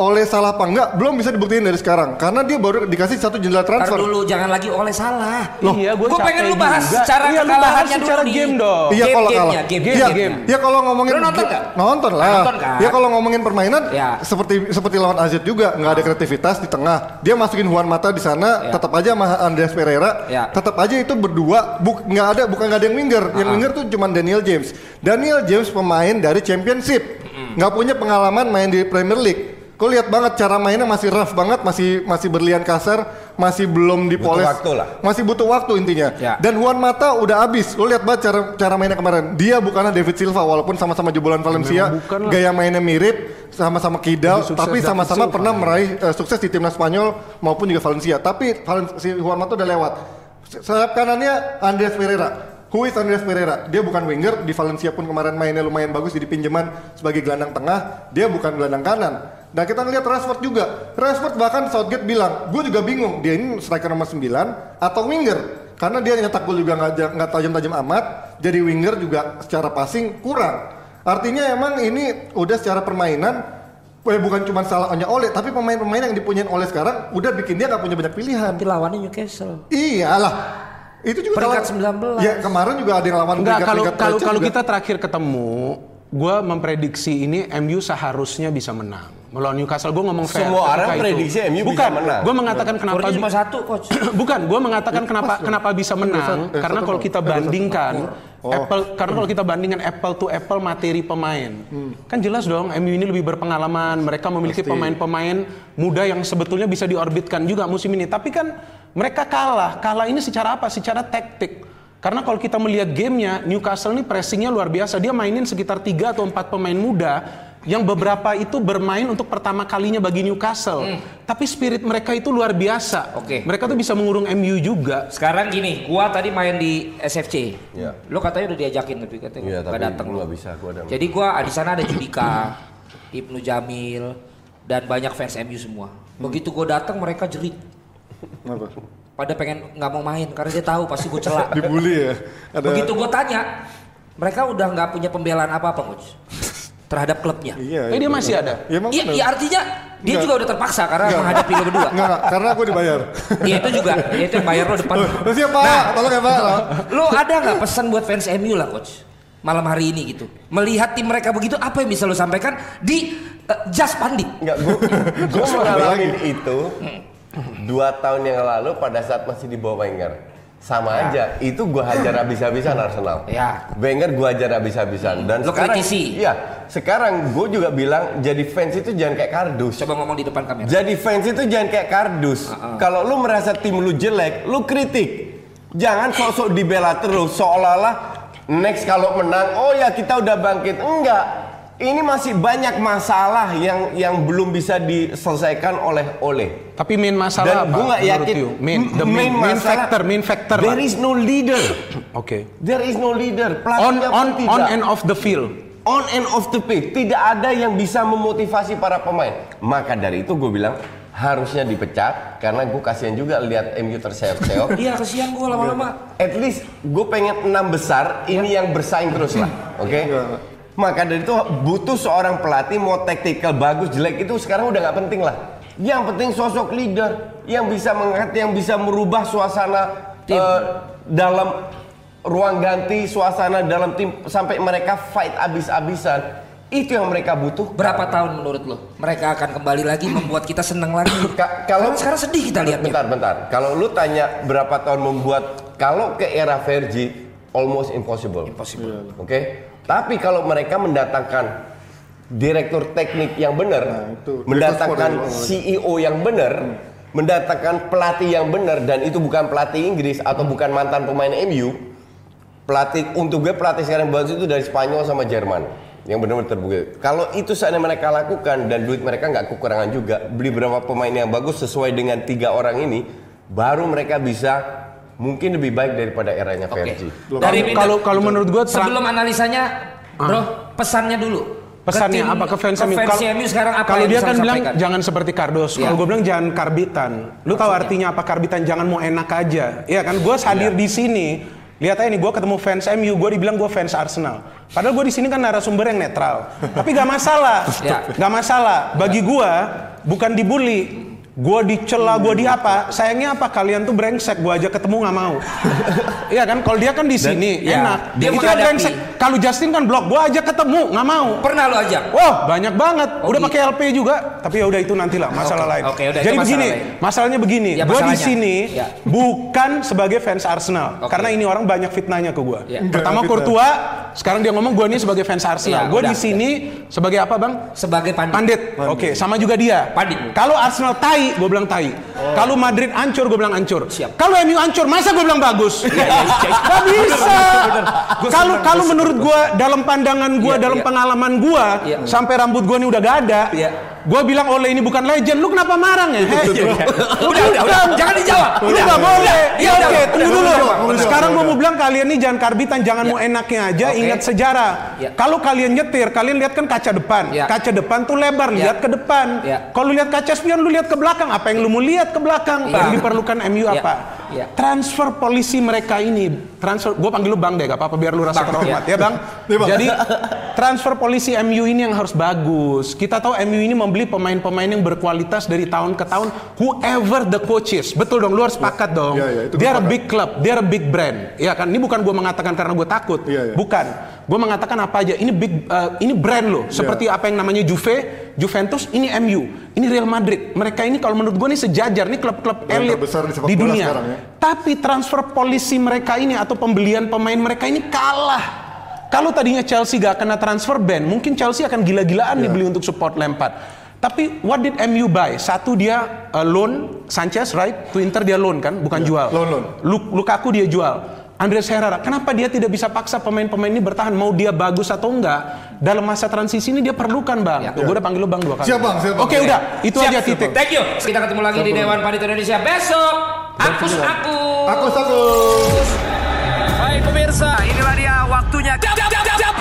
S2: oleh salah apa enggak belum bisa dibuktiin dari sekarang karena dia baru dikasih satu jendela
S1: Ntar
S2: transfer.
S1: dulu, jangan lagi oleh salah.
S4: Iya, gue
S1: Gua pengen lu bahas
S4: juga.
S1: secara
S4: iya, lu bahas
S1: kekalahannya
S4: secara
S1: dulu nih.
S4: game dong.
S2: Iya
S1: Game-
S2: kalau kalah.
S1: game,
S2: Iya,
S4: game.
S2: iya kalau ngomongin
S1: Lu nonton?
S2: Nonton lah.
S1: Nonton kan?
S2: Ya kalau ngomongin permainan
S1: Ya.
S2: seperti seperti lawan AZ juga nggak ada kreativitas di tengah. Dia masukin Juan Mata di sana,
S1: Ya.
S2: tetap aja sama Andreas Pereira,
S1: Ya.
S2: tetap aja itu berdua buk nggak ada bukan nggak ada yang winger. Yang
S1: Ah.
S2: winger tuh cuma Daniel James. Daniel James pemain dari Championship. Nggak punya pengalaman main di Premier League. Kau lihat banget cara mainnya masih rough banget, masih masih berlian kasar, masih belum dipoles.
S3: Butuh waktu lah.
S2: Masih butuh waktu intinya.
S1: Ya.
S2: Dan Juan Mata udah habis. Lo lihat banget cara cara mainnya kemarin. Dia bukanlah David Silva walaupun sama-sama jebolan Valencia, gaya mainnya mirip, sama-sama kidal, tapi sama-sama
S4: Silva.
S2: pernah meraih eh, sukses di timnas Spanyol maupun juga Valencia. Tapi Valen- si Juan Mata udah lewat. Sayap kanannya Andreas Pereira. Who is Andreas Pereira? Dia bukan winger, di Valencia pun kemarin mainnya lumayan bagus jadi pinjaman sebagai gelandang tengah, dia bukan gelandang kanan. Nah kita ngeliat Rashford juga, Rashford bahkan Southgate bilang, gue juga bingung dia ini striker nomor 9 atau winger, karena dia nyetak gol juga nggak ja- nggak tajam-tajam amat, jadi winger juga secara passing kurang. Artinya emang ini udah secara permainan, eh, bukan cuma salah hanya Oleh, tapi pemain-pemain yang dipunyain Oleh sekarang udah bikin dia nggak punya banyak pilihan.
S1: Nanti lawannya Newcastle.
S2: Iyalah. Itu juga
S1: Peringkat
S2: lawan-
S1: 19.
S2: Ya kemarin juga ada yang lawan
S4: Enggak, kalau kalau kalau kita terakhir ketemu, gue memprediksi ini MU seharusnya bisa menang. Melawan Newcastle, gue ngomong fair.
S3: Semua orang
S4: itu.
S3: prediksi MU bisa
S4: Bukan,
S3: menang.
S4: Gue mengatakan kenapa
S1: Skornya cuma satu, coach.
S4: Bukan, gue mengatakan kenapa kenapa bisa menang
S2: eh,
S4: karena kalau kita
S2: Eh,
S4: bandingkan
S2: Oh.
S4: apple karena kalau kita bandingkan apple to apple materi pemain kan jelas dong MU ini lebih berpengalaman mereka memiliki pemain-pemain muda yang sebetulnya bisa diorbitkan juga musim ini tapi kan mereka kalah kalah ini secara apa secara taktik karena kalau kita melihat gamenya Newcastle ini pressingnya luar biasa dia mainin sekitar tiga atau empat pemain muda yang beberapa itu bermain untuk pertama kalinya bagi Newcastle tapi spirit mereka itu luar biasa
S1: Hmm. Oke.
S4: mereka tuh bisa mengurung MU juga.
S1: Sekarang gini, gua tadi main di SFC.
S3: Iya.
S1: Lo katanya udah diajakin tapi katanya
S3: Iya,
S1: nggak
S3: tapi
S1: datang
S3: gua
S1: lo.
S3: nggak bisa, gua ada-
S1: Jadi gua di sana ada Judika, Ibnu Jamil dan banyak fans MU semua. Begitu gua datang mereka jerit.
S2: Kenapa?
S1: Pada pengen nggak mau main karena dia tahu pasti gue celak.
S2: Dibully ya. Ada
S1: Begitu gue tanya, mereka udah nggak punya pembelaan apa-apa coach terhadap klubnya.
S2: Iya.
S4: Eh,
S2: iya.
S4: dia masih ada.
S2: Ya,
S1: Iya,
S2: bener.
S1: iya artinya dia
S2: Enggak.
S1: juga udah terpaksa karena
S2: Enggak.
S1: menghadapi lo berdua.
S2: Enggak, enggak, karena aku dibayar.
S1: Iya itu juga, ya itu yang bayar lo depan.
S2: Terus ya Pak, tolong ya Pak.
S1: Lo ada nggak pesan buat fans MU lah coach malam hari ini gitu? Melihat tim mereka begitu, apa yang bisa lo sampaikan di eh, Just Pandit?
S3: Enggak, gue gue mengalami itu dua tahun yang lalu pada saat masih di bawah Wenger. Sama aja, itu gue hajar habis-habisan Arsenal.
S1: Ya.
S3: Wenger gue hajar habis-habisan dan
S1: Lo
S3: sekarang,
S1: kritisi.
S3: Iya, sekarang gue juga bilang jadi fans itu jangan kayak kardus.
S1: Coba ngomong di depan kamera.
S3: Jadi fans itu jangan kayak kardus. Kalau lu merasa tim lu jelek, lu kritik. Jangan sok-sok dibela terus seolah-olah next kalau menang, oh ya kita udah bangkit. Enggak. Ini masih banyak masalah yang yang belum bisa diselesaikan oleh oleh.
S4: Tapi main masalah
S3: Dan
S4: apa?
S3: gue nggak
S4: menurut
S3: yakin.
S4: you? Main, the
S3: M-
S4: main, main
S3: masalah-
S4: factor, main factor.
S3: There
S4: lah.
S3: is no leader.
S4: Oke.
S3: There is no leader.
S4: On
S3: Pelatihnya pun
S4: on
S3: tidak.
S4: on and off the field.
S3: on and off the pitch tidak ada yang bisa memotivasi para pemain maka dari itu gue bilang harusnya dipecat karena gue kasihan juga lihat MU terseok-seok
S1: Iya kesian gue lama-lama.
S3: at least gue pengen enam besar ini yang bersaing terus lah oke maka dari itu butuh seorang pelatih mau taktikal bagus jelek itu sekarang udah nggak penting lah yang penting sosok leader yang bisa mengangkat yang bisa merubah suasana
S1: Tim.
S3: eh, dalam ruang ganti suasana dalam tim sampai mereka fight abis-abisan itu yang mereka butuh
S1: Berapa tahun menurut lo mereka akan kembali lagi membuat kita senang lagi?
S3: Ka- kalau
S1: Karena sekarang sedih kita lihatnya.
S3: bentar bentar kalau lu tanya berapa tahun membuat kalau ke era Vergi almost impossible
S1: Impossible.
S3: oke tapi kalau mereka mendatangkan direktur teknik yang benar
S2: Nah, itu.
S3: mendatangkan CEO yang benar mendatangkan pelatih yang benar dan itu bukan pelatih Inggris atau bukan mantan pemain MU pelatih untuk gue pelatih sekarang bagus itu dari Spanyol sama Jerman yang benar-benar terbukti. Kalau itu seandainya mereka lakukan dan duit mereka nggak kekurangan juga, beli berapa pemain yang bagus sesuai dengan tiga orang ini, baru mereka bisa mungkin lebih baik daripada eranya
S1: Oke.
S3: Vergi.
S1: Dari
S4: Kalau- kalau menurut gua
S1: sebelum analisanya, bro, pesannya dulu.
S4: Pesannya
S1: Ke tim-
S4: apa ke fans MU?
S1: fans
S4: Kalau-
S1: sekarang apa
S4: Kalau dia
S1: bisa
S4: kan bilang
S1: sampaikan?
S4: jangan seperti Kardos.
S1: Iya.
S4: Kalau gue bilang jangan karbitan. Lu tahu artinya apa karbitan? Jangan mau enak aja. Iya kan? Gue hadir di sini. Lihat aja nih, gue ketemu fans MU, gue dibilang gue fans Arsenal. Padahal gue di sini kan narasumber yang netral. Tapi gak masalah,
S1: Ya.
S4: gak masalah. Bagi gue bukan dibully, gue dicela, gue di apa. Sayangnya apa? Kalian tuh brengsek, gue aja ketemu nggak mau. Iya kan? Kalau dia kan di sini
S1: ya,
S4: enak.
S1: dia
S4: itu
S1: menghadapi.
S4: brengsek. Kalau Justin kan blok, gue aja ketemu nggak mau.
S1: Pernah lo ajak?
S4: Wah banyak banget.
S1: Oh,
S4: udah
S1: gitu.
S4: pakai LP juga. Tapi ya udah itu nantilah masalah
S1: Oke,
S4: lain.
S1: oke, udah,
S4: Jadi
S1: masalah
S4: begini,
S1: lain.
S4: masalahnya begini.
S1: Ya,
S4: gue di sini
S1: Ya.
S4: bukan sebagai fans Arsenal,
S1: Oke.
S4: karena ini orang banyak fitnahnya ke gue.
S1: Ya.
S4: Pertama
S2: fitnah.
S4: Courtois Sekarang dia ngomong gue nih sebagai fans Arsenal.
S1: Ya,
S4: gue
S1: udah.
S4: di sini sebagai apa bang?
S1: Sebagai pandit.
S4: Pandit. Oke, sama juga dia.
S1: Pandit.
S4: Kalau Arsenal tai, gue bilang tai. Kalau Madrid ancur, gue bilang ancur.
S1: Siap.
S4: Kalau MU ancur, masa gue bilang bagus? Gak bisa. Kalau kalau menurut gue dalam pandangan gue,
S1: Iya,
S4: dalam
S1: iya.
S4: pengalaman gue,
S1: Iya.
S4: sampai rambut gue nih udah gak ada.
S1: Iya.
S4: Gue bilang oleh ini bukan legend. Lu kenapa marah ya?
S1: Udah, udah, udah. Jangan dijawab.
S4: Udah
S1: Udah.
S4: nggak boleh.
S1: Udah.
S4: Ya
S1: Iya, udah.
S4: oke, tunggu
S1: udah,
S4: dulu. Sekarang gue mau bilang kalian nih jangan karbitan, jangan mau enaknya aja. Ingat sejarah.
S1: Ya.
S4: Kalau kalian nyetir, kalian lihat kan kaca depan.
S1: Ya.
S4: Kaca depan tuh lebar, lihat ke depan.
S1: Ya.
S4: Kalau lihat kaca spion, lu lihat ke belakang. Apa yang lu mau lihat ke belakang?
S1: Ya.
S4: Yang diperlukan MU
S1: Ya.
S4: apa?
S1: Ya.
S4: Transfer polisi mereka ini, transfer. Gue panggil lu bang deh, gak apa-apa biar lu rasa terhormat
S1: ya.
S4: ya.
S2: Iya, Bang.
S4: Jadi transfer polisi MU ini yang harus bagus. Kita tahu MU ini membeli pemain-pemain yang berkualitas dari tahun ke tahun. Whoever the coach is, betul dong. Lu harus sepakat dong.
S2: Iya, iya, itu
S4: They
S2: gue
S4: are a
S2: sepakat.
S4: big club, they are a big brand. Ya kan, ini bukan gue mengatakan karena gue takut.
S2: Iya, iya.
S4: Bukan. Gue mengatakan apa aja. Ini big, uh, ini brand loh. Seperti apa yang namanya Juve, Juventus, ini MU, ini Real Madrid. Mereka ini kalau menurut gue ini sejajar. Ini klub-klub elit
S2: di
S4: di dunia.
S2: sekarang ya.
S4: Tapi transfer polisi mereka ini atau pembelian pemain mereka ini kalah. Kalau tadinya Chelsea gak kena transfer ban, mungkin Chelsea akan gila-gilaan
S2: Iya.
S4: nih beli untuk support Lampard. Tapi what did MU buy? Satu dia uh, loan Sanchez, right? To Inter dia loan kan, bukan jual.
S2: Iya, loan, loan.
S4: Lu- Lukaku dia jual. Andres Herrera, kenapa dia tidak bisa paksa pemain-pemain ini bertahan? Mau dia bagus atau enggak? Dalam masa transisi ini dia perlukan bang.
S1: Ya.
S4: Tuh, gue udah panggil lu bang dua kali.
S2: Siap, Bang, siap, Bang.
S4: Oke udah, itu
S1: Siap,
S4: aja
S1: siap,
S4: titik.
S1: Thank you. Kita ketemu lagi di Dewan Pandit Indonesia besok. Akus aku.
S2: Aku satu.
S1: Baik pemirsa, inilah dia waktunya. Jab, jab, jab, jab, jab,